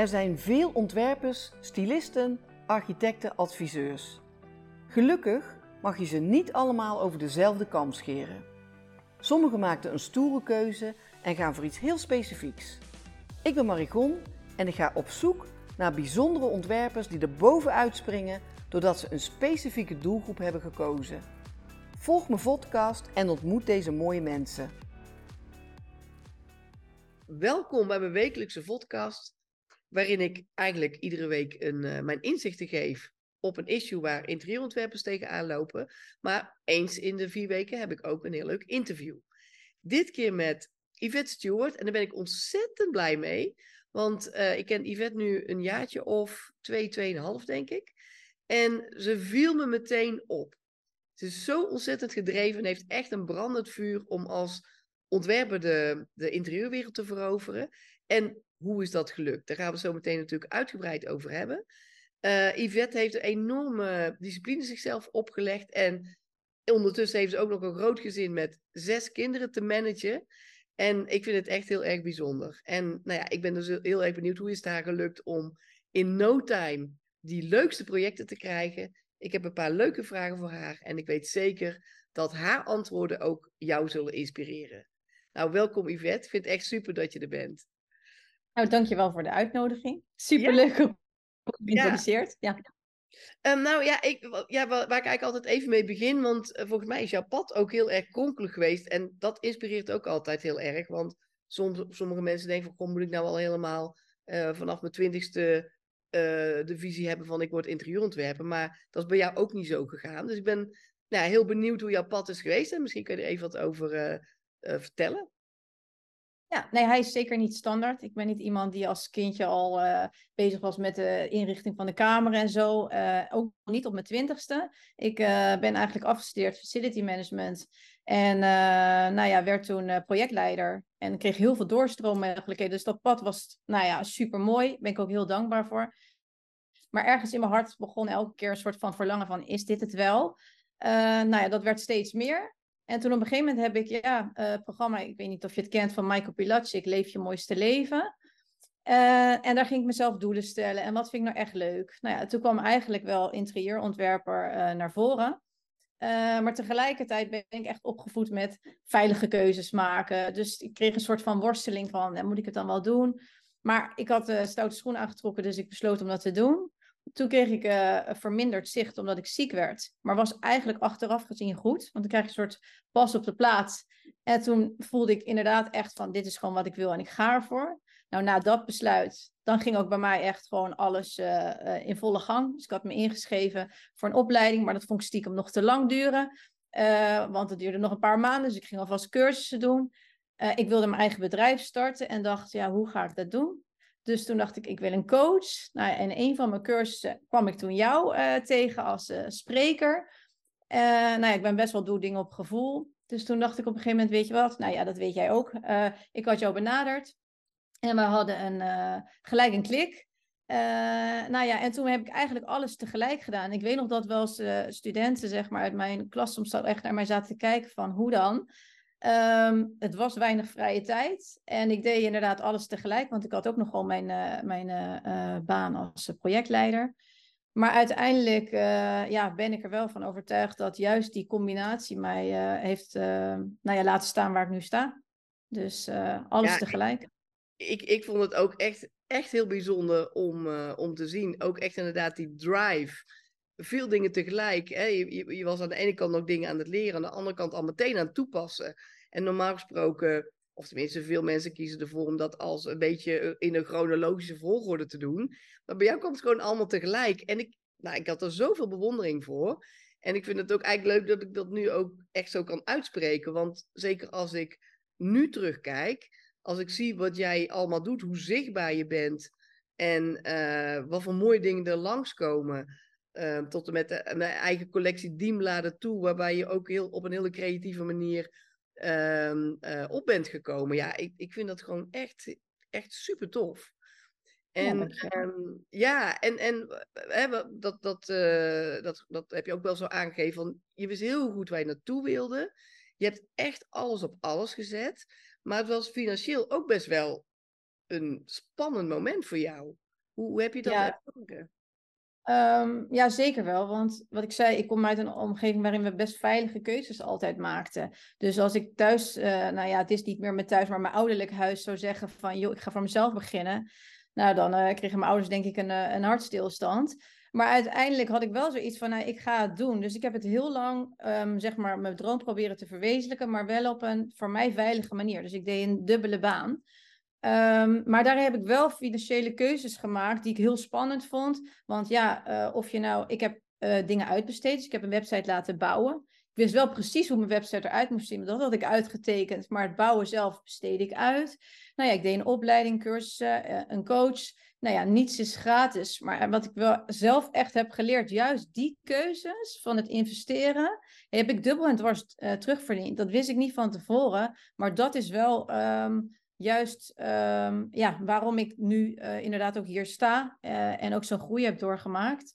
Er zijn veel ontwerpers, stylisten, architecten, adviseurs. Gelukkig mag je ze niet allemaal over dezelfde kam scheren. Sommigen maakten een stoere keuze en gaan voor iets heel specifieks. Ik ben Marigon en ik ga op zoek naar bijzondere ontwerpers die er bovenuit springen doordat ze een specifieke doelgroep hebben gekozen. Volg mijn podcast en ontmoet deze mooie mensen. Welkom bij mijn wekelijkse podcast, waarin ik eigenlijk iedere week een, uh, mijn inzichten geef op een issue waar interieurontwerpers tegenaan lopen. Maar eens in de vier weken heb ik ook een heel leuk interview. Dit keer met Yvette Stewart en daar ben ik ontzettend blij mee. Want uh, ik ken Yvette nu een jaartje of twee, tweeënhalf denk ik. En ze viel me meteen op. Ze is zo ontzettend gedreven en heeft echt een brandend vuur om als ontwerper de, de interieurwereld te veroveren. En hoe is dat gelukt? Daar gaan we zo meteen natuurlijk uitgebreid over hebben. Uh, Yvette heeft een enorme discipline zichzelf opgelegd. En ondertussen heeft ze ook nog een groot gezin met zes kinderen te managen. En ik vind het echt heel erg bijzonder. En nou ja, ik ben dus heel erg benieuwd hoe is het haar gelukt om in no time die leukste projecten te krijgen. Ik heb een paar leuke vragen voor haar en ik weet zeker dat haar antwoorden ook jou zullen inspireren. Nou, welkom Yvette. Ik vind het echt super dat je er bent. Nou, dankjewel voor de uitnodiging. Superleuk ja. geïntroduceerd. Ja. ja. Um, nou ja, ik, ja, waar, waar ik eigenlijk altijd even mee begin, want uh, volgens mij is jouw pad ook heel erg kronkelig geweest. En dat inspireert ook altijd heel erg. Want soms, sommige mensen denken van, kom, moet ik nou al helemaal uh, vanaf mijn twintigste uh, de visie hebben van ik word interieurontwerper. Maar dat is bij jou ook niet zo gegaan. Dus ik ben nou, heel benieuwd hoe jouw pad is geweest. En misschien kun je er even wat over uh, vertellen. Ja, nee, hij is zeker niet standaard. Ik ben niet iemand die als kindje al uh, bezig was met de inrichting van de kamer en zo. Uh, ook niet op mijn twintigste. Ik uh, ben eigenlijk afgestudeerd facility management. En nou ja, werd toen projectleider. En kreeg heel veel doorstroommogelijkheden. Dus dat pad was nou ja, super mooi. Daar ben ik ook heel dankbaar voor. Maar ergens in mijn hart begon elke keer een soort van verlangen van, is dit het wel? nou ja, dat werd steeds meer. En toen op een gegeven moment heb ik, ja, uh, programma, ik weet niet of je het kent van Michael Pilatschik, Leef je mooiste leven. Uh, en daar ging ik mezelf doelen stellen. En wat vind ik nou echt leuk? Nou ja, toen kwam eigenlijk wel interieurontwerper uh, naar voren. maar tegelijkertijd ben ik echt opgevoed met veilige keuzes maken. Dus ik kreeg een soort van worsteling van, moet ik het dan wel doen? Maar ik had de stoute schoen aangetrokken, dus ik besloot om dat te doen. Toen kreeg ik uh, verminderd zicht omdat ik ziek werd. Maar was eigenlijk achteraf gezien goed. Want dan krijg je een soort pas op de plaats. En toen voelde ik inderdaad echt van dit is gewoon wat ik wil en ik ga ervoor. Nou, na dat besluit, dan ging ook bij mij echt gewoon alles uh, uh, in volle gang. Dus ik had me ingeschreven voor een opleiding, maar dat vond ik stiekem nog te lang duren. want het duurde nog een paar maanden, dus ik ging alvast cursussen doen. ik wilde mijn eigen bedrijf starten en dacht, ja, hoe ga ik dat doen? Dus toen dacht ik, ik wil een coach. Nou, en een van mijn cursussen kwam ik toen jou uh, tegen als uh, spreker. Uh, nou ja, ik ben best wel doe dingen op gevoel. Dus toen dacht ik op een gegeven moment, weet je wat? Nou ja, dat weet jij ook. ik had jou benaderd. En we hadden een, gelijk een klik. nou ja, en toen heb ik eigenlijk alles tegelijk gedaan. Ik weet nog dat wel eens studenten zeg maar, uit mijn klas soms echt naar mij zaten te kijken van hoe dan? Um, het was weinig vrije tijd en ik deed inderdaad alles tegelijk, want ik had ook nogal mijn, uh, mijn uh, baan als projectleider. Maar uiteindelijk ja, ben ik er wel van overtuigd dat juist die combinatie mij heeft nou ja, laten staan waar ik nu sta. Dus alles ja, tegelijk. Ik, ik vond het ook echt, echt heel bijzonder om, om te zien. Ook echt inderdaad die drive veel dingen tegelijk. Hè? Je, je, was aan de ene kant nog dingen aan het leren, aan de andere kant al meteen aan het toepassen. En normaal gesproken, of tenminste veel mensen kiezen ervoor om dat als een beetje eh, in een chronologische volgorde te doen. Maar bij jou komt het gewoon allemaal tegelijk. En ik, nou, ik had er zoveel bewondering voor. En ik vind het ook eigenlijk leuk dat ik dat nu ook echt zo kan uitspreken. Want zeker als ik nu terugkijk, als ik zie wat jij allemaal doet, hoe zichtbaar je bent en uh, wat voor mooie dingen er langskomen. Uh, tot en met de, mijn eigen collectie Diemladen toe, waarbij je ook heel, op een hele creatieve manier uh, uh, op bent gekomen. Ja, ik, ik vind dat gewoon echt, echt super tof. En ja, um, ja en, en hè, dat, dat, dat, dat heb je ook wel zo aangegeven. Van, je wist heel goed waar je naartoe wilde. Je hebt echt alles op alles gezet. Maar het was financieel ook best wel een spannend moment voor jou. Hoe, hoe heb je dat Ja. ervaren? Ehm, ja, zeker wel. Want wat ik zei, ik kom uit een omgeving waarin we best veilige keuzes altijd maakten. Dus als ik thuis, eh, nou ja, het is niet meer mijn thuis, maar mijn ouderlijk huis zou zeggen van, joh, ik ga voor mezelf beginnen. Nou, dan eh, kregen mijn ouders denk ik een, eh, een hartstilstand. Maar uiteindelijk had ik wel zoiets van, nou, ik ga het doen. Dus ik heb het heel lang, ehm, zeg maar, mijn droom proberen te verwezenlijken, maar wel op een voor mij veilige manier. Dus ik deed een dubbele baan. Ehm, maar daar heb ik wel financiële keuzes gemaakt die ik heel spannend vond. Want ja, eh, of je nou, ik heb eh, dingen uitbesteed. Dus ik heb een website laten bouwen. Ik wist wel precies hoe mijn website eruit moest zien. Dat had ik uitgetekend. Maar het bouwen zelf besteed ik uit. Nou ja, ik deed een opleiding, cursussen, eh, een coach. Nou ja, niets is gratis. Maar wat ik wel zelf echt heb geleerd, juist die keuzes van het investeren, heb ik dubbel en dwars terugverdiend. Dat wist ik niet van tevoren. Maar dat is wel. Ehm, juist um, ja, waarom ik nu uh, inderdaad ook hier sta uh, en ook zo'n groei heb doorgemaakt.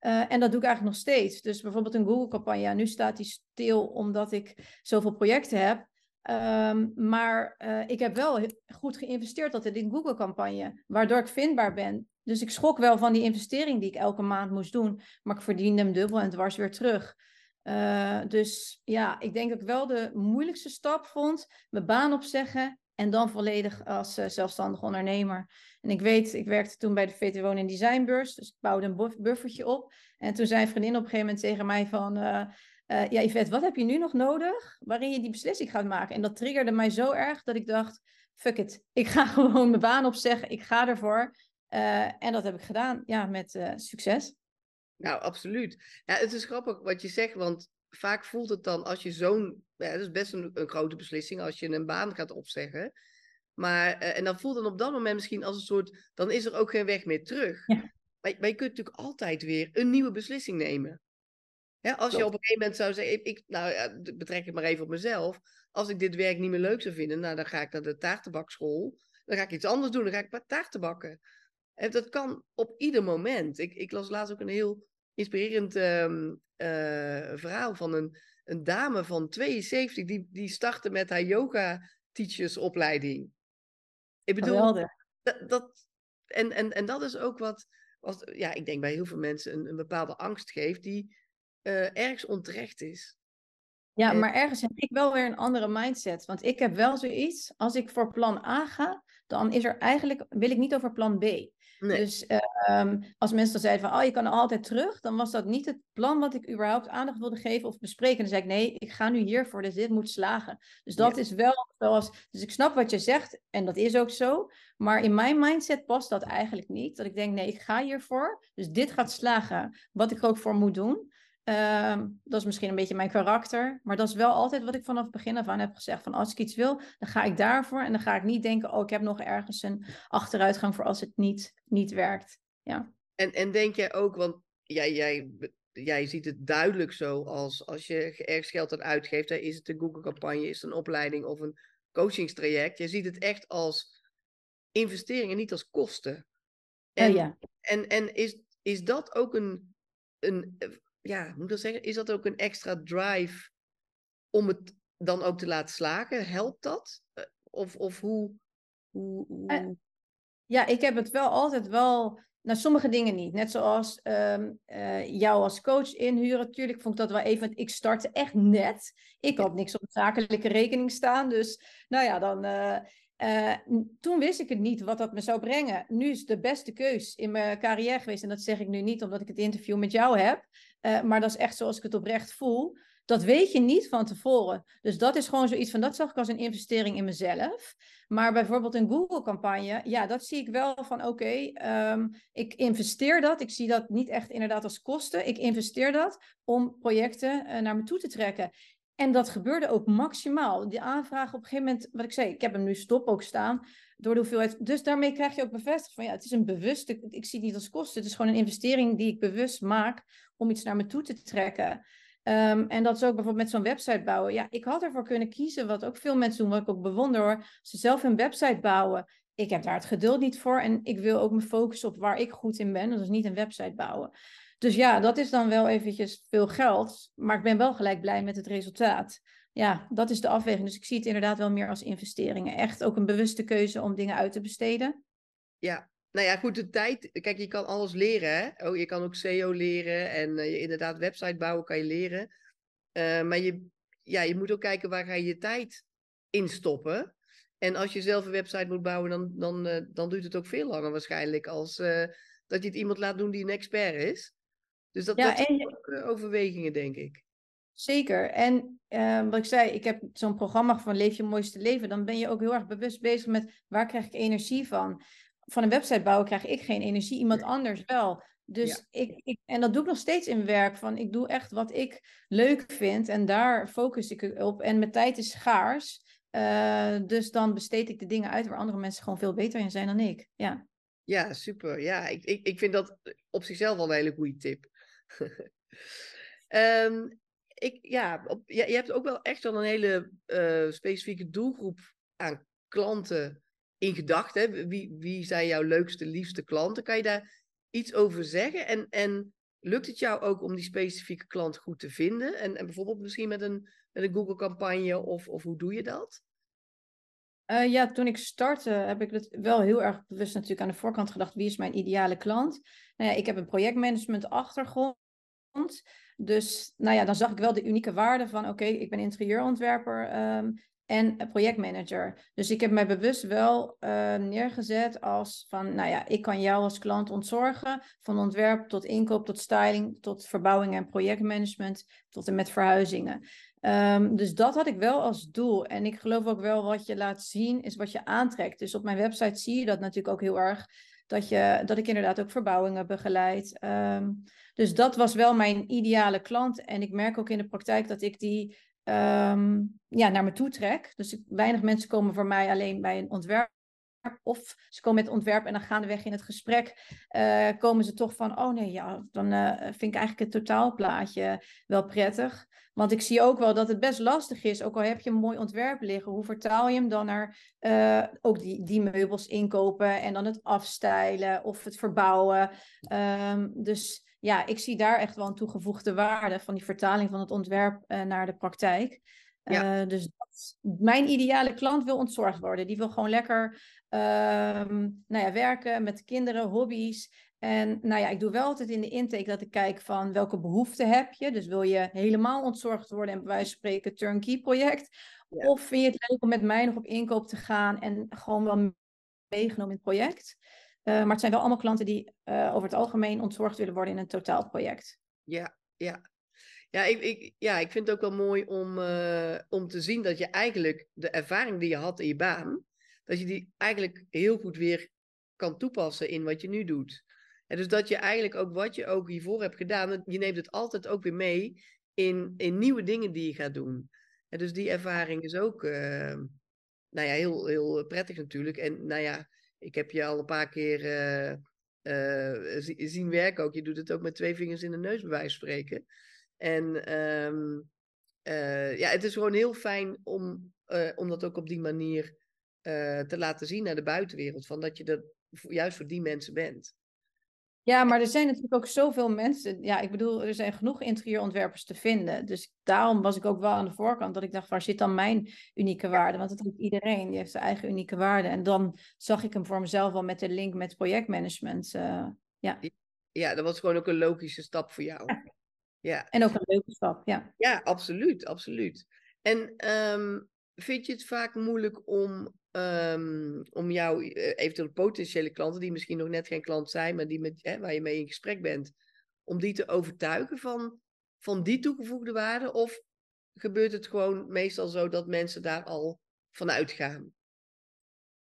Uh, en dat doe ik eigenlijk nog steeds. Dus bijvoorbeeld een Google-campagne, nu staat die stil omdat ik zoveel projecten heb. Um, maar ik heb wel goed geïnvesteerd altijd in Google-campagne, waardoor ik vindbaar ben. Dus ik schrok wel van die investering die ik elke maand moest doen, maar ik verdiende hem dubbel en dwars weer terug. Dus ja, ik denk dat ik wel de moeilijkste stap vond. Mijn baan opzeggen en dan volledig als uh, zelfstandig ondernemer. En ik weet, ik werkte toen bij de VT Wonen en Designbeurs. Dus ik bouwde een buff buffertje op. En toen zei een vriendin op een gegeven moment tegen mij van... Uh, uh, ja, Yvette, wat heb je nu nog nodig waarin je die beslissing gaat maken? En dat triggerde mij zo erg dat ik dacht... Fuck it, ik ga gewoon mijn baan opzeggen. Ik ga ervoor. en dat heb ik gedaan, ja, met succes. Nou, absoluut. Ja, het is grappig wat je zegt, want vaak voelt het dan als je zo'n. Ja, dat is best een, een, grote beslissing als je een baan gaat opzeggen. Maar, uh, en dan voelt het op dat moment misschien als een soort. Dan is er ook geen weg meer terug. Ja. Maar, maar, je kunt natuurlijk altijd weer een nieuwe beslissing nemen. Ja, als je op een gegeven moment zou zeggen. Ik, ik, nou ja, betrek het maar even op mezelf. Als ik dit werk niet meer leuk zou vinden, nou, dan ga ik naar de taartenbakschool. Dan ga ik iets anders doen. Dan ga ik taarten bakken. En dat kan op ieder moment. Ik, ik las laatst ook een heel inspirerend um, uh, verhaal van een, een dame van 72 die, die startte met haar yoga teachers opleiding. Ik bedoel, dat, dat, en, en, en dat is ook wat, wat, ja, ik denk bij heel veel mensen een, een bepaalde angst geeft die uh, ergens onterecht is. Ja, en... maar ergens heb ik wel weer een andere mindset. Want ik heb wel zoiets, als ik voor plan A ga, dan is er eigenlijk, wil ik niet over plan B. Nee. Dus um, als mensen dan zeiden van, oh, je kan altijd terug, dan was dat niet het plan wat ik überhaupt aandacht wilde geven of bespreken. Dan zei ik, nee, ik ga nu hiervoor, dus dit moet slagen. Dus dat Ja. is wel zoals, dus ik snap wat je zegt en dat is ook zo. Maar in mijn mindset past dat eigenlijk niet. Dat ik denk, nee, ik ga hiervoor, dus dit gaat slagen, wat ik er ook voor moet doen. Ehm, dat is misschien een beetje mijn karakter. Maar dat is wel altijd wat ik vanaf het begin af aan heb gezegd. Van als ik iets wil, dan ga ik daarvoor. En dan ga ik niet denken, oh, ik heb nog ergens een achteruitgang voor als het niet, niet werkt. Ja. En, en denk jij ook, want jij, jij, jij ziet het duidelijk zo als als je ergens geld aan uitgeeft, hè, is het een Google-campagne, is het een opleiding of een coachingstraject. Je ziet het echt als investering en niet als kosten. En, Oh, ja. en, en is, is dat ook een, een, ja, moet ik dat zeggen? Is dat ook een extra drive om het dan ook te laten slagen? Helpt dat? Eh, Of, of hoe, hoe, hoe... Eh, Ja, ik heb het wel altijd wel. Nou, sommige dingen niet. Net zoals ehm, eh, jou als coach inhuren. Tuurlijk vond ik dat wel even. Want ik startte echt net. Ik had niks op zakelijke rekening staan. Dus nou ja, dan. Eh, toen wist ik het niet wat dat me zou brengen. Nu is de beste keus in mijn carrière geweest. En dat zeg ik nu niet omdat ik het interview met jou heb. eh, maar dat is echt zoals ik het oprecht voel. Dat weet je niet van tevoren. Dus dat is gewoon zoiets van. Dat zag ik als een investering in mezelf. Maar bijvoorbeeld een Google-campagne, ja, dat zie ik wel van oké, ehm, ik investeer dat. Ik zie dat niet echt inderdaad als kosten. Ik investeer dat om projecten eh, naar me toe te trekken. En dat gebeurde ook maximaal. Die aanvraag op een gegeven moment, wat ik zei, ik heb hem nu stop ook staan door de hoeveelheid. Dus daarmee krijg je ook bevestigd van ja, het is een bewuste, ik zie het niet als kosten. Het is gewoon een investering die ik bewust maak om iets naar me toe te trekken. Ehm, en dat is ook bijvoorbeeld met zo'n website bouwen. Ja, ik had ervoor kunnen kiezen, wat ook veel mensen doen, wat ik ook bewonder hoor. Ze zelf een website bouwen. Ik heb daar het geduld niet voor en ik wil ook me focussen op waar ik goed in ben. Dat is niet een website bouwen. Dus ja, dat is dan wel eventjes veel geld, maar ik ben wel gelijk blij met het resultaat. Ja, dat is de afweging. Dus ik zie het inderdaad wel meer als investeringen. Echt ook een bewuste keuze om dingen uit te besteden. Ja, nou ja, goed, de tijd. Kijk, je kan alles leren. Hè? Oh, je kan ook SEO leren en uh, inderdaad website bouwen kan je leren. Uh, maar je, ja, je moet ook kijken waar ga je je tijd in stoppen. En als je zelf een website moet bouwen, dan, dan, uh, dan duurt het ook veel langer waarschijnlijk als dat je het iemand laat doen die een expert is. Dus dat, ja, dat zijn ook overwegingen, denk ik. Zeker. En wat ik zei, ik heb zo'n programma van Leef je mooiste leven. Dan ben je ook heel erg bewust bezig met waar krijg ik energie van van een website bouwen krijg ik geen energie, iemand anders wel. Dus ik, ik, en dat doe ik nog steeds in werk. Van ik doe echt wat ik leuk vind en daar focus ik op. En mijn tijd is schaars. Uh, dus dan besteed ik de dingen uit waar andere mensen gewoon veel beter in zijn dan ik. Ja, ja super. Ja, ik, ik, ik vind dat op zichzelf al een hele goede tip. Um, ik, ja, op, je hebt ook wel echt wel een hele uh, specifieke doelgroep aan klanten in gedachten. Wie, wie zijn jouw leukste, liefste klanten? Kan je daar iets over zeggen? En, en lukt het jou ook om die specifieke klant goed te vinden? En, en bijvoorbeeld misschien met een, met een Google-campagne of, of hoe doe je dat? Uh, ja, toen ik startte heb ik het wel heel erg bewust natuurlijk aan de voorkant gedacht. Wie is mijn ideale klant? Nou ja, ik heb een projectmanagement achtergrond. Dus nou ja, dan zag ik wel de unieke waarde van oké, ik ben interieurontwerper. Um, en projectmanager. Dus ik heb mij bewust wel uh, neergezet als van, nou ja, ik kan jou als klant ontzorgen, van ontwerp tot inkoop, tot styling, tot verbouwing en projectmanagement, tot en met verhuizingen. Um, dus dat had ik wel als doel. En ik geloof ook wel wat je laat zien is wat je aantrekt. Dus op mijn website zie je dat natuurlijk ook heel erg. Dat, je, dat ik inderdaad ook verbouwingen begeleid. Um, dus dat was wel mijn ideale klant. En ik merk ook in de praktijk dat ik die um, ja, naar me toe trek. Dus weinig mensen komen voor mij alleen bij een ontwerp. Of ze komen met ontwerp en dan gaandeweg in het gesprek uh, komen ze toch van, oh nee, ja, dan uh, vind ik eigenlijk het totaalplaatje wel prettig. Want ik zie ook wel dat het best lastig is, ook al heb je een mooi ontwerp liggen, hoe vertaal je hem dan naar uh, ook die, die meubels inkopen en dan het afstijlen of het verbouwen. Um, dus ja, ik zie daar echt wel een toegevoegde waarde van die vertaling van het ontwerp naar de praktijk. Ja. Uh, dus dat, mijn ideale klant wil ontzorgd worden. Die wil gewoon lekker uh, nou ja, werken met kinderen, hobby's. En nou ja, ik doe wel altijd in de intake dat ik kijk van welke behoeften heb je. Dus wil je helemaal ontzorgd worden en bij wijze van spreken turnkey project. Of vind je het leuk om met mij nog op inkoop te gaan en gewoon wel meegenomen in het project. Uh, maar het zijn wel allemaal klanten die uh, over het algemeen ontzorgd willen worden in een totaalproject. Ja, ja. Ja ik, ik, ja, ik vind het ook wel mooi om, uh, om te zien dat je eigenlijk de ervaring die je had in je baan, dat je die eigenlijk heel goed weer kan toepassen in wat je nu doet. En dus dat je eigenlijk ook wat je ook hiervoor hebt gedaan, je neemt het altijd ook weer mee in, in nieuwe dingen die je gaat doen. En dus die ervaring is ook nou ja, heel, heel prettig natuurlijk. En nou ja, ik heb je al een paar keer uh, zien werken ook. Je doet het ook met twee vingers in de neus, bij wijze van spreken. En um, ja, het is gewoon heel fijn om, om dat ook op die manier te laten zien naar de buitenwereld. Van dat je er juist voor die mensen bent. Ja, maar er zijn natuurlijk ook zoveel mensen. Ja, ik bedoel, er zijn genoeg interieurontwerpers te vinden. Dus daarom was ik ook wel aan de voorkant dat ik dacht, waar zit dan mijn unieke waarde? Want het heeft iedereen, die heeft zijn eigen unieke waarde. En dan zag ik hem voor mezelf wel met de link met projectmanagement. Uh, ja. ja, dat was gewoon ook een logische stap voor jou. Ja. En ook een leuke stap, ja. Ja, absoluut, absoluut. En um, vind je het vaak moeilijk om Um, om jouw uh, eventueel potentiële klanten, die misschien nog net geen klant zijn, maar die met, hè, waar je mee in gesprek bent, om die te overtuigen van, van die toegevoegde waarde? Of gebeurt het gewoon meestal zo dat mensen daar al van uitgaan?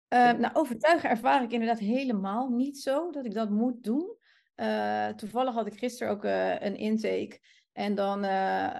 Uh, nou, overtuigen ervaar ik inderdaad helemaal niet zo dat ik dat moet doen. Uh, toevallig had ik gisteren ook uh, een intake. En dan, uh,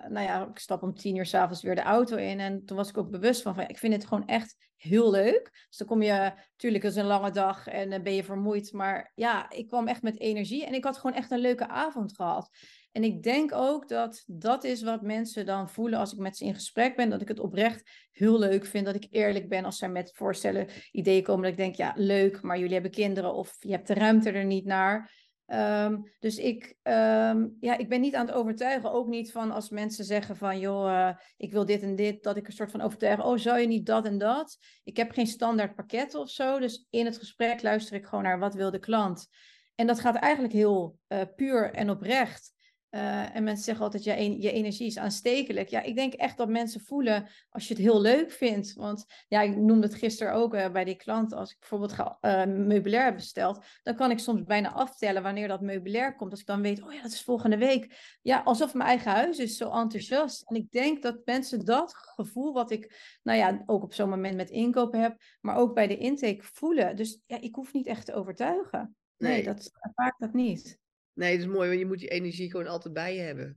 nou ja, ik stap om tien uur s'avonds weer de auto in. En toen was ik ook bewust van, ik vind het gewoon echt heel leuk. Dus dan kom je, natuurlijk, is een lange dag en dan ben je vermoeid. Maar ja, ik kwam echt met energie en ik had gewoon echt een leuke avond gehad. En ik denk ook dat dat is wat mensen dan voelen als ik met ze in gesprek ben. Dat ik het oprecht heel leuk vind. Dat ik eerlijk ben als zij met voorstellen, ideeën komen. Dat ik denk, ja, leuk, maar jullie hebben kinderen of je hebt de ruimte er niet naar. Ehm, dus ik, ehm, ja, ik ben niet aan het overtuigen. Ook niet van als mensen zeggen van joh, uh, ik wil dit en dit. Dat ik een soort van overtuig. Oh, zou je niet dat en dat? Ik heb geen standaard pakket of zo. Dus in het gesprek luister ik gewoon naar wat wil de klant. En dat gaat eigenlijk heel uh, puur en oprecht. Uh, en mensen zeggen altijd, je, je energie is aanstekelijk. Ja, ik denk echt dat mensen voelen als je het heel leuk vindt. Want ja, ik noemde het gisteren ook uh, bij die klant. Als ik bijvoorbeeld ga, uh, meubilair heb besteld, dan kan ik soms bijna aftellen wanneer dat meubilair komt. Als ik dan weet, oh ja, dat is volgende week. Ja, alsof mijn eigen huis is zo enthousiast. En ik denk dat mensen dat gevoel wat ik, nou ja, ook op zo'n moment met inkopen heb, maar ook bij de intake voelen. Dus ja, ik hoef niet echt te overtuigen. Nee, nee dat vaak dat niet. Nee, dat is mooi, want je moet die energie gewoon altijd bij je hebben.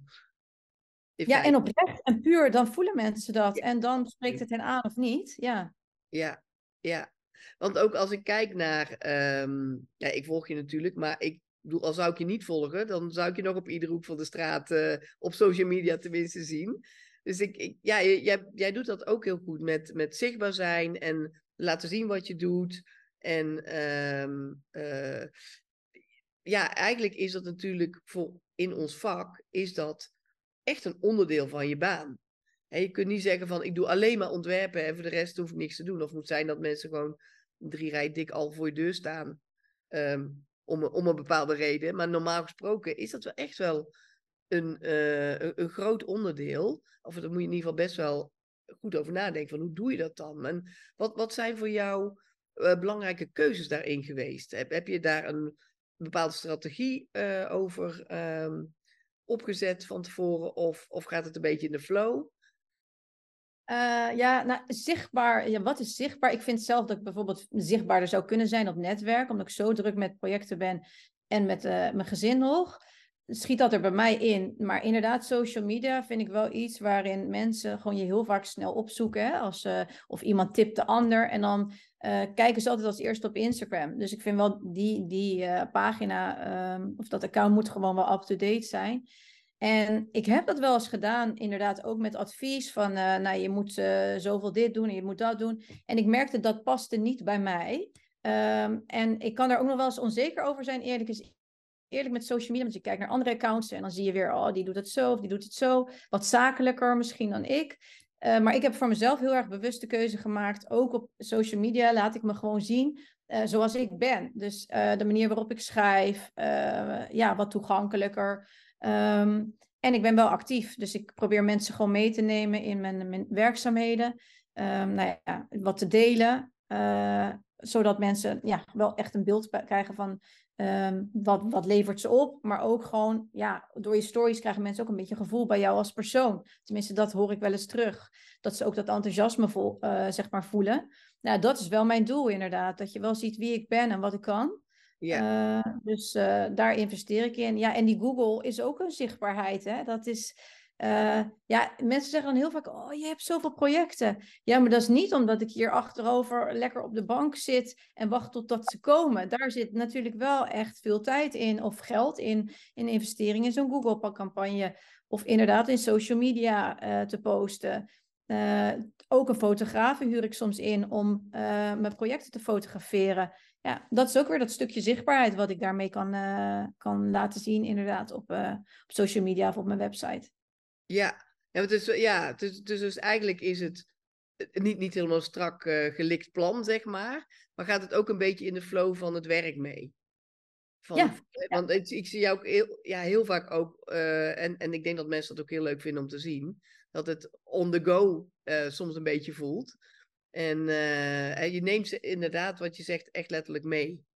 ja, en oprecht en puur, dan voelen mensen dat. En dan spreekt het hen aan of niet. Ja, ja. ja. Want ook als ik kijk naar, ehm, ja, ik volg je natuurlijk, maar ik bedoel, al zou ik je niet volgen, dan zou ik je nog op iedere hoek van de straat uh, op social media tenminste zien. Dus ik, ik ja, jij, jij doet dat ook heel goed met, met zichtbaar zijn en laten zien wat je doet. En um, uh, ja, eigenlijk is dat natuurlijk voor in ons vak, is dat echt een onderdeel van je baan. En je kunt niet zeggen van ik doe alleen maar ontwerpen en voor de rest hoef ik niks te doen. Of moet zijn dat mensen gewoon drie rij dik al voor je deur staan. Um, om, om een bepaalde reden. Maar normaal gesproken is dat wel echt wel een, uh, een, een, groot onderdeel. Of daar moet je in ieder geval best wel goed over nadenken. Van hoe doe je dat dan? En wat, wat zijn voor jou uh, belangrijke keuzes daarin geweest? Heb, heb je daar een bepaalde strategie uh, over um, opgezet van tevoren? Of, of gaat het een beetje in de flow? Uh, ja, nou, zichtbaar. Ja, wat is zichtbaar? Ik vind zelf dat ik bijvoorbeeld zichtbaarder zou kunnen zijn op netwerk, omdat ik zo druk met projecten ben en met uh, mijn gezin nog. Schiet dat er bij mij in. Maar inderdaad, social media vind ik wel iets waarin mensen gewoon je heel vaak snel opzoeken. Als, uh, of iemand tipt de ander. En dan uh, kijken ze altijd als eerste op Instagram. Dus ik vind wel die, die uh, pagina um, of dat account moet gewoon wel up-to-date zijn. En ik heb dat wel eens gedaan, inderdaad, ook met advies van, nou, je moet zoveel dit doen en je moet dat doen. En ik merkte dat paste niet bij mij. Um, en ik kan daar ook nog wel eens onzeker over zijn, eerlijk is eerlijk met social media, want je kijkt naar andere accounts en dan zie je weer, oh, die doet het zo of die doet het zo. Wat zakelijker misschien dan ik. Uh, maar ik heb voor mezelf heel erg bewust de keuze gemaakt. Ook op social media laat ik me gewoon zien uh, zoals ik ben. Dus uh, de manier waarop ik schrijf, ja, wat toegankelijker. Um, en ik ben wel actief, dus ik probeer mensen gewoon mee te nemen in mijn, werkzaamheden. Um, nou ja, wat te delen, zodat mensen ja, wel echt een beeld krijgen van Um, wat, wat levert ze op? Maar ook gewoon, ja, door je stories krijgen mensen ook een beetje gevoel bij jou als persoon. Tenminste, dat hoor ik wel eens terug. Dat ze ook dat enthousiasme vol, uh, zeg maar voelen. Nou, dat is wel mijn doel inderdaad. Dat je wel ziet wie ik ben en wat ik kan. Ja. Uh, dus uh, daar investeer ik in. Ja, en die Google is ook een zichtbaarheid. Hè? Dat is, uh, ja, mensen zeggen dan heel vaak, oh, je hebt zoveel projecten. Ja, maar dat is niet omdat ik hier achterover lekker op de bank zit en wacht totdat ze komen. Daar zit natuurlijk wel echt veel tijd in of geld in, in investeringen in zo'n Google-campagne. Of inderdaad in social media uh, te posten. Uh, ook een fotograaf huur ik soms in om mijn projecten te fotograferen. Ja, dat is ook weer dat stukje zichtbaarheid wat ik daarmee kan, kan laten zien, inderdaad, op, op social media of op mijn website. Ja, ja, het is, ja het is, dus, dus eigenlijk is het eh, niet, niet helemaal strak uh, gelikt plan, zeg maar. Maar gaat het ook een beetje in de flow van het werk mee? Van, ja, Want het, ik zie jou ook heel, ja, heel vaak ook, uh, en, en ik denk dat mensen dat ook heel leuk vinden om te zien, dat het on the go uh, soms een beetje voelt. En, en je neemt ze inderdaad, wat je zegt, echt letterlijk mee.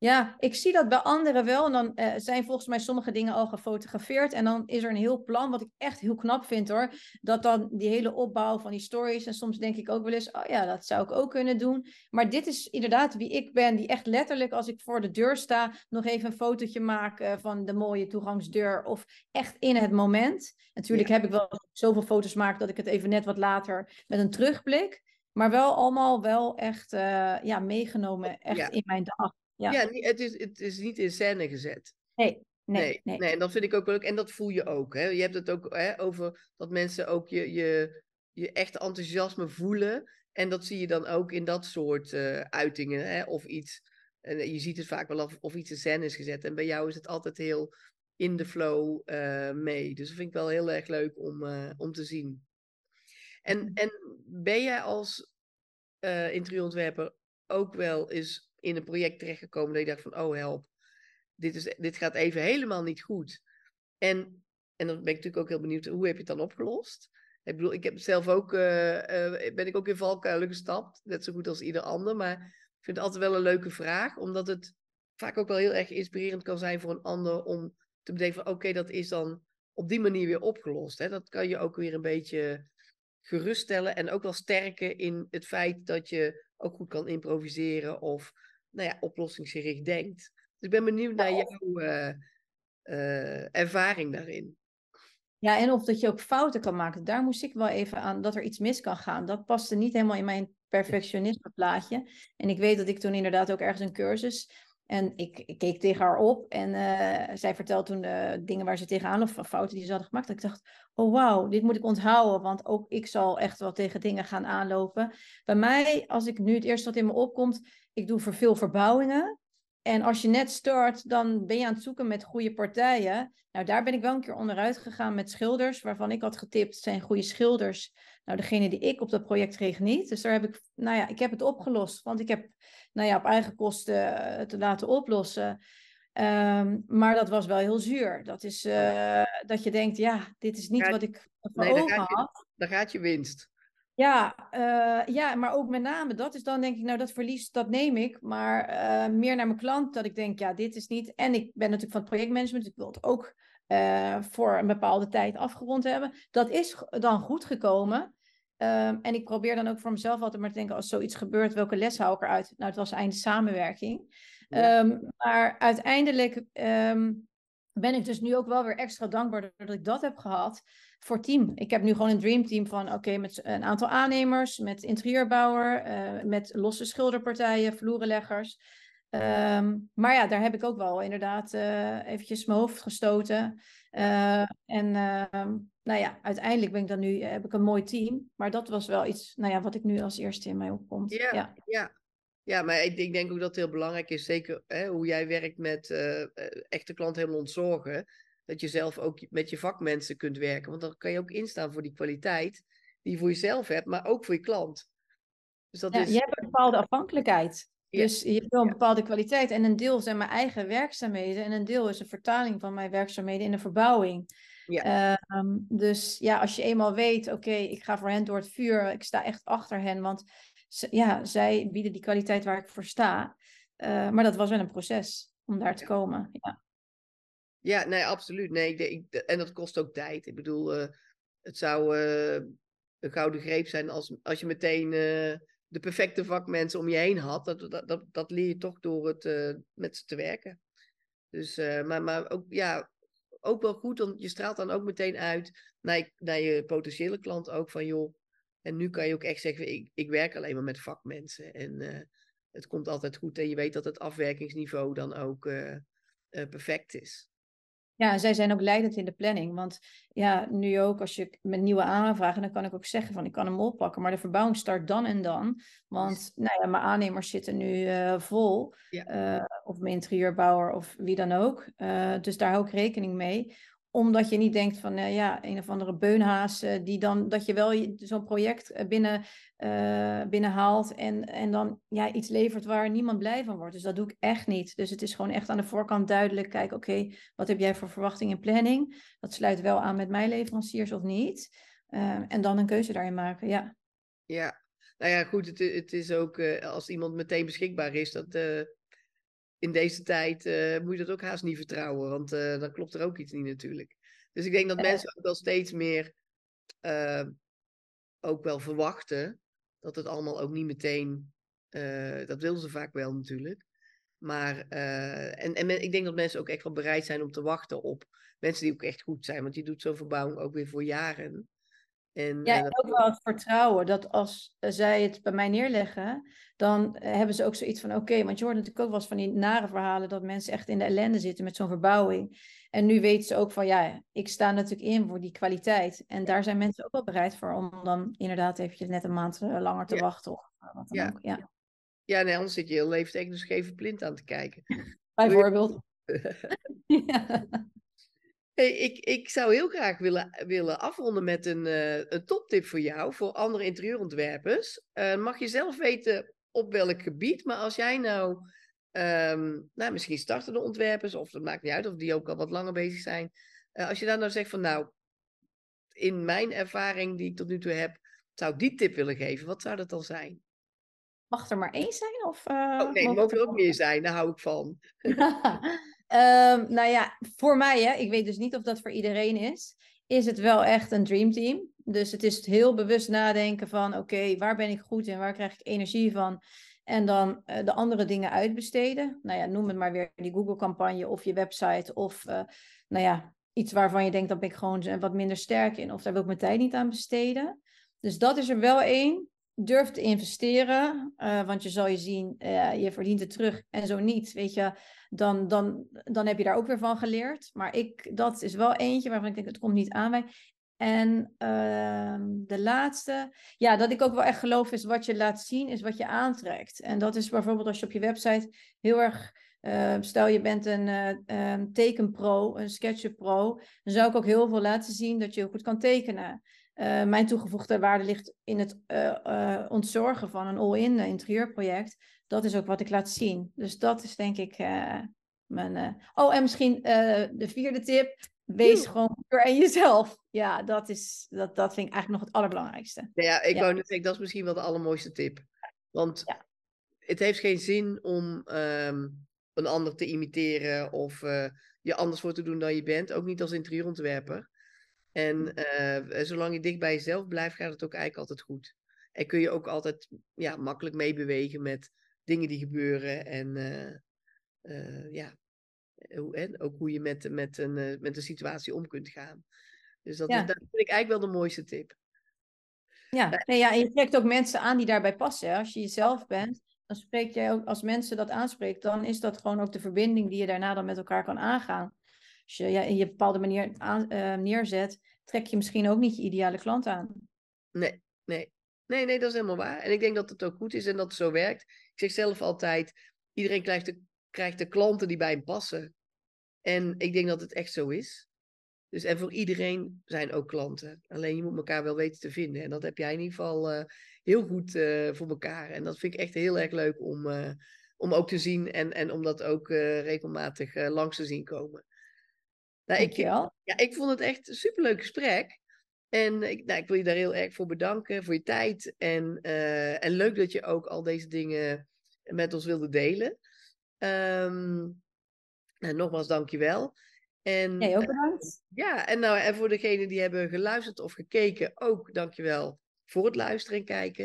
Ja, ik zie dat bij anderen wel. En dan uh, zijn volgens mij sommige dingen al gefotografeerd. En dan is er een heel plan, wat ik echt heel knap vind hoor. Dat dan die hele opbouw van die stories. En soms denk ik ook wel eens, oh ja, dat zou ik ook kunnen doen. Maar dit is inderdaad wie ik ben. Die echt letterlijk, als ik voor de deur sta, nog even een fotootje maak uh, van de mooie toegangsdeur. Of echt in het moment. Natuurlijk heb ik wel zoveel foto's gemaakt dat ik het even net wat later met een terugblik. Maar wel allemaal wel echt uh, ja, meegenomen echt ja. in mijn dag. Ja, ja het, is, het is niet in scène gezet. Nee, Nee, nee, nee. nee, en dat vind ik ook leuk. En dat voel je ook. Hè? Je hebt het ook hè, over dat mensen ook je, je, je echte enthousiasme voelen. En dat zie je dan ook in dat soort uh, uitingen. Hè? Of iets En je ziet het vaak wel of, of iets in scène is gezet. En bij jou is het altijd heel in de flow mee. Dus dat vind ik wel heel erg leuk om, om te zien. En, mhm. en ben jij als interieurontwerper ook wel eens in een project terechtgekomen dat je dacht van, oh help, dit, is, dit gaat even helemaal niet goed. En, en dan ben ik natuurlijk ook heel benieuwd, hoe heb je het dan opgelost? Ik bedoel, ik heb zelf ook, uh, uh, ben ik ook in valkuilen gestapt, net zo goed als ieder ander, maar ik vind het altijd wel een leuke vraag, omdat het vaak ook wel heel erg inspirerend kan zijn voor een ander om te bedenken van, oké, dat is dan op die manier weer opgelost. Hè? Dat kan je ook weer een beetje geruststellen en ook wel sterken in het feit dat je ook goed kan improviseren of nou ja, oplossingsgericht denkt. Dus ik ben benieuwd naar jouw uh, uh, ervaring daarin. Ja, en of dat je ook fouten kan maken. Daar moest ik wel even aan, dat er iets mis kan gaan. Dat paste niet helemaal in mijn perfectionisme plaatje. En ik weet dat ik toen inderdaad ook ergens een cursus en ik, ik, keek tegen haar op en uh, zij vertelde toen de dingen waar ze tegenaan of fouten die ze hadden gemaakt. Dat ik dacht, oh wauw, dit moet ik onthouden, want ook ik zal echt wel tegen dingen gaan aanlopen. Bij mij, als ik nu het eerste wat in me opkomt, ik doe voor veel verbouwingen. En als je net start, dan ben je aan het zoeken met goede partijen. Nou, daar ben ik wel een keer onderuit gegaan met schilders, waarvan ik had getipt, zijn goede schilders. Nou, degene die ik op dat project kreeg niet. Dus daar heb ik, nou ja, ik heb het opgelost. Want ik heb, nou ja, op eigen kosten het eh, laten oplossen. Um, maar dat was wel heel zuur. Dat is uh, dat je denkt, ja, dit is niet wat ik voor nee, ogen had. Dan gaat je winst. Ja, uh, ja, maar ook met name dat is dan denk ik, nou dat verlies, dat neem ik. Maar uh, meer naar mijn klant, dat ik denk, ja, dit is niet. En ik ben natuurlijk van het projectmanagement, dus ik wil het ook uh, voor een bepaalde tijd afgerond hebben. Dat is dan goed gekomen. Um, en ik probeer dan ook voor mezelf altijd maar te denken, als zoiets gebeurt, welke les hou ik eruit? Nou, het was einde samenwerking. Ja. Um, maar uiteindelijk um, ben ik dus nu ook wel weer extra dankbaar dat ik dat heb gehad voor team. Ik heb nu gewoon een dreamteam van oké, met een aantal aannemers, met interieurbouwer, uh, met losse schilderpartijen, vloerenleggers. Um, maar ja, daar heb ik ook wel inderdaad uh, eventjes mijn hoofd gestoten. Uh, en uh, nou ja, uiteindelijk ben ik dan nu, heb ik een mooi team. Maar dat was wel iets nou ja, wat ik nu als eerste in mij opkomt. Ja. ja. Ja maar ik, ik, denk ook dat het heel belangrijk is, zeker hè, hoe jij werkt met echte klanten helemaal ontzorgen dat je zelf ook met je vakmensen kunt werken. Want dan kan je ook instaan voor die kwaliteit die je voor jezelf hebt, maar ook voor je klant. Dus dat ja, is... Je hebt een bepaalde afhankelijkheid. Dus je hebt wel een bepaalde kwaliteit. En een deel zijn mijn eigen werkzaamheden. En een deel is een vertaling van mijn werkzaamheden in de verbouwing. Ja. Uh, dus ja, als je eenmaal weet, oké, ik ga voor hen door het vuur. Ik sta echt achter hen. Want ja, zij bieden die kwaliteit waar ik voor sta. Uh, maar dat was wel een proces om daar te komen. Ja. Ja, nee, absoluut. Nee, ik, ik, en dat kost ook tijd. Ik bedoel, uh, het zou uh, een gouden greep zijn als, als je meteen de perfecte vakmensen om je heen had. Dat, dat, dat, dat leer je toch door het met ze te werken. Dus, maar, maar ook, ja, ook wel goed, want je straalt dan ook meteen uit naar je, naar je potentiële klant ook van joh. En nu kan je ook echt zeggen, ik, ik werk alleen maar met vakmensen. En het komt altijd goed en je weet dat het afwerkingsniveau dan ook perfect is. Ja, zij zijn ook leidend in de planning. Want ja, nu ook als je met nieuwe aanvragen, dan kan ik ook zeggen van ik kan hem oppakken. Maar de verbouwing start dan en dan. Want nou ja, mijn aannemers zitten nu uh, vol. Ja. Uh, of mijn interieurbouwer of wie dan ook. Uh, dus daar hou ik rekening mee omdat je niet denkt van uh, ja, een of andere beunhaas, uh, die dan dat je wel zo'n project eh, binnen, uh, binnenhaalt en, en dan ja, iets levert waar niemand blij van wordt. Dus dat doe ik echt niet. Dus het is gewoon echt aan de voorkant duidelijk. Kijk, oké, wat heb jij voor verwachting en planning? Dat sluit wel aan met mijn leveranciers of niet. en dan een keuze daarin maken, ja. Ja, nou ja, goed, het, het is ook als iemand meteen beschikbaar is, dat in deze tijd uh, moet je dat ook haast niet vertrouwen, want uh, dan klopt er ook iets niet natuurlijk. Dus ik denk dat mensen ook wel steeds meer uh, ook wel verwachten dat het allemaal ook niet meteen, dat willen ze vaak wel natuurlijk. Maar, en, en ik denk dat mensen ook echt wel bereid zijn om te wachten op mensen die ook echt goed zijn, want je doet zo'n verbouwing ook weer voor jaren. En, ja, en ook wel het vertrouwen dat als zij het bij mij neerleggen, dan hebben ze ook zoiets van: oké, want je hoort natuurlijk ook wel eens van die nare verhalen dat mensen echt in de ellende zitten met zo'n verbouwing. En nu weten ze ook van: ja, ik sta natuurlijk in voor die kwaliteit. En daar zijn mensen ook wel bereid voor om dan inderdaad eventjes net een maand eh, langer te wachten. Of wat dan ja. Ook. ja. Ja, nee, anders zit je heel tegen de scheve plint aan te kijken. Bijvoorbeeld. ja. Hey, ik, ik zou heel graag willen, willen afronden met een, uh, een toptip voor jou, voor andere interieurontwerpers. Uh, mag je zelf weten op welk gebied, maar als jij nou, um, nou misschien startende ontwerpers, of dat maakt niet uit, of die ook al wat langer bezig zijn. Uh, als je daar nou zegt van nou, in mijn ervaring die ik tot nu toe heb, zou ik die tip willen geven, wat zou dat dan zijn? Mag er maar één zijn? Of, oh nee, mag er ook meer zijn, daar hou ik van. Um, nou ja, voor mij, hè, ik weet dus niet of dat voor iedereen is, is het wel echt een dreamteam. Dus het is heel bewust nadenken van, oké, waar ben ik goed in, waar krijg ik energie van? En dan uh, de andere dingen uitbesteden. Nou ja, noem het maar weer die Google-campagne of je website of, uh, nou ja, iets waarvan je denkt, dat ik gewoon wat minder sterk in of daar wil ik mijn tijd niet aan besteden. Dus dat is er wel één durf te investeren, uh, want je zal je zien, uh, je verdient het terug en zo niet, weet je, dan, dan, dan heb je daar ook weer van geleerd. Maar ik, dat is wel eentje waarvan ik denk, het komt niet aan mij. En uh, de laatste, ja, dat ik ook wel echt geloof is wat je laat zien, is wat je aantrekt. En dat is bijvoorbeeld als je op je website heel erg uh, stel je bent een uh, um, tekenpro, een SketchUp pro, dan zou ik ook heel veel laten zien dat je heel goed kan tekenen. Uh, mijn toegevoegde waarde ligt in het ontzorgen van een all-in interieurproject. Dat is ook wat ik laat zien. Dus dat is denk ik mijn. Oh, en misschien de vierde tip. Wees gewoon puur en jezelf. Ja, dat, is, dat, dat vind ik eigenlijk nog het allerbelangrijkste. Ja, ik ja. wou net zeggen, dat is misschien wel de allermooiste tip. Want ja. het heeft geen zin om um, een ander te imiteren of je anders voor te doen dan je bent. Ook niet als interieurontwerper. En uh, zolang je dicht bij jezelf blijft, gaat het ook eigenlijk altijd goed. En kun je ook altijd ja, makkelijk meebewegen met dingen die gebeuren. En uh, ja, en ook hoe je met, met, een, met een situatie om kunt gaan. Dus dat, ja. is, dat vind ik eigenlijk wel de mooiste tip. Ja, nee, ja, en je trekt ook mensen aan die daarbij passen. Hè? Als je jezelf bent, dan spreek jij ook, als mensen dat aanspreekt, dan is dat gewoon ook de verbinding die je daarna dan met elkaar kan aangaan. Als je ja, in je bepaalde manier uh, neerzet, trek je misschien ook niet je ideale klant aan. Nee, nee. Nee, nee, dat is helemaal waar. En ik denk dat het ook goed is en dat het zo werkt. Ik zeg zelf altijd, iedereen krijgt de, krijgt de klanten die bij hem passen. En ik denk dat het echt zo is. Dus en voor iedereen zijn ook klanten. Alleen je moet elkaar wel weten te vinden. En dat heb jij in ieder geval uh, heel goed uh, voor elkaar. En dat vind ik echt heel erg leuk om, uh, om ook te zien en, en om dat ook regelmatig langs te zien komen. Nou, ik, ja, ik vond het echt een superleuk gesprek. En ik, nou, ik wil je daar heel erg voor bedanken, voor je tijd. En, en leuk dat je ook al deze dingen met ons wilde delen. Um, nou, nogmaals, dank je wel. En, Jij ook bedankt. Ja, en, nou, en voor degenen die hebben geluisterd of gekeken, ook dankjewel voor het luisteren en kijken.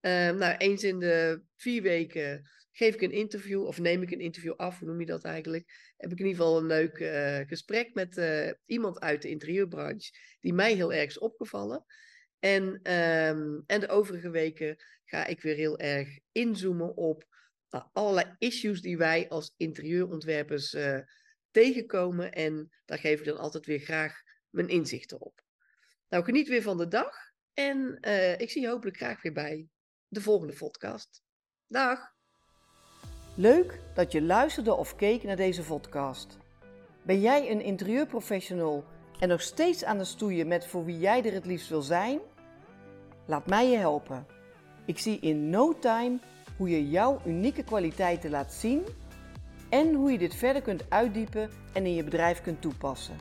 Uh, nou, eens in de vier weken geef ik een interview, of neem ik een interview af, hoe noem je dat eigenlijk? Heb ik in ieder geval een leuk uh, gesprek met uh, iemand uit de interieurbranche, die mij heel erg is opgevallen. En, um, en de overige weken ga ik weer heel erg inzoomen op nou, allerlei issues die wij als interieurontwerpers uh, tegenkomen. En daar geef ik dan altijd weer graag mijn inzichten op. Nou, geniet weer van de dag. En ik zie je hopelijk graag weer bij de volgende podcast. Dag! Leuk dat je luisterde of keek naar deze podcast. Ben jij een interieurprofessional en nog steeds aan de stoeien met voor wie jij er het liefst wil zijn? Laat mij je helpen. Ik zie in no time hoe je jouw unieke kwaliteiten laat zien en hoe je dit verder kunt uitdiepen en in je bedrijf kunt toepassen.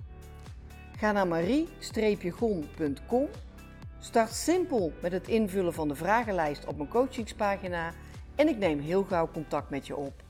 Ga naar marie-gon.com. Start simpel met het invullen van de vragenlijst op mijn coachingspagina en ik neem heel gauw contact met je op.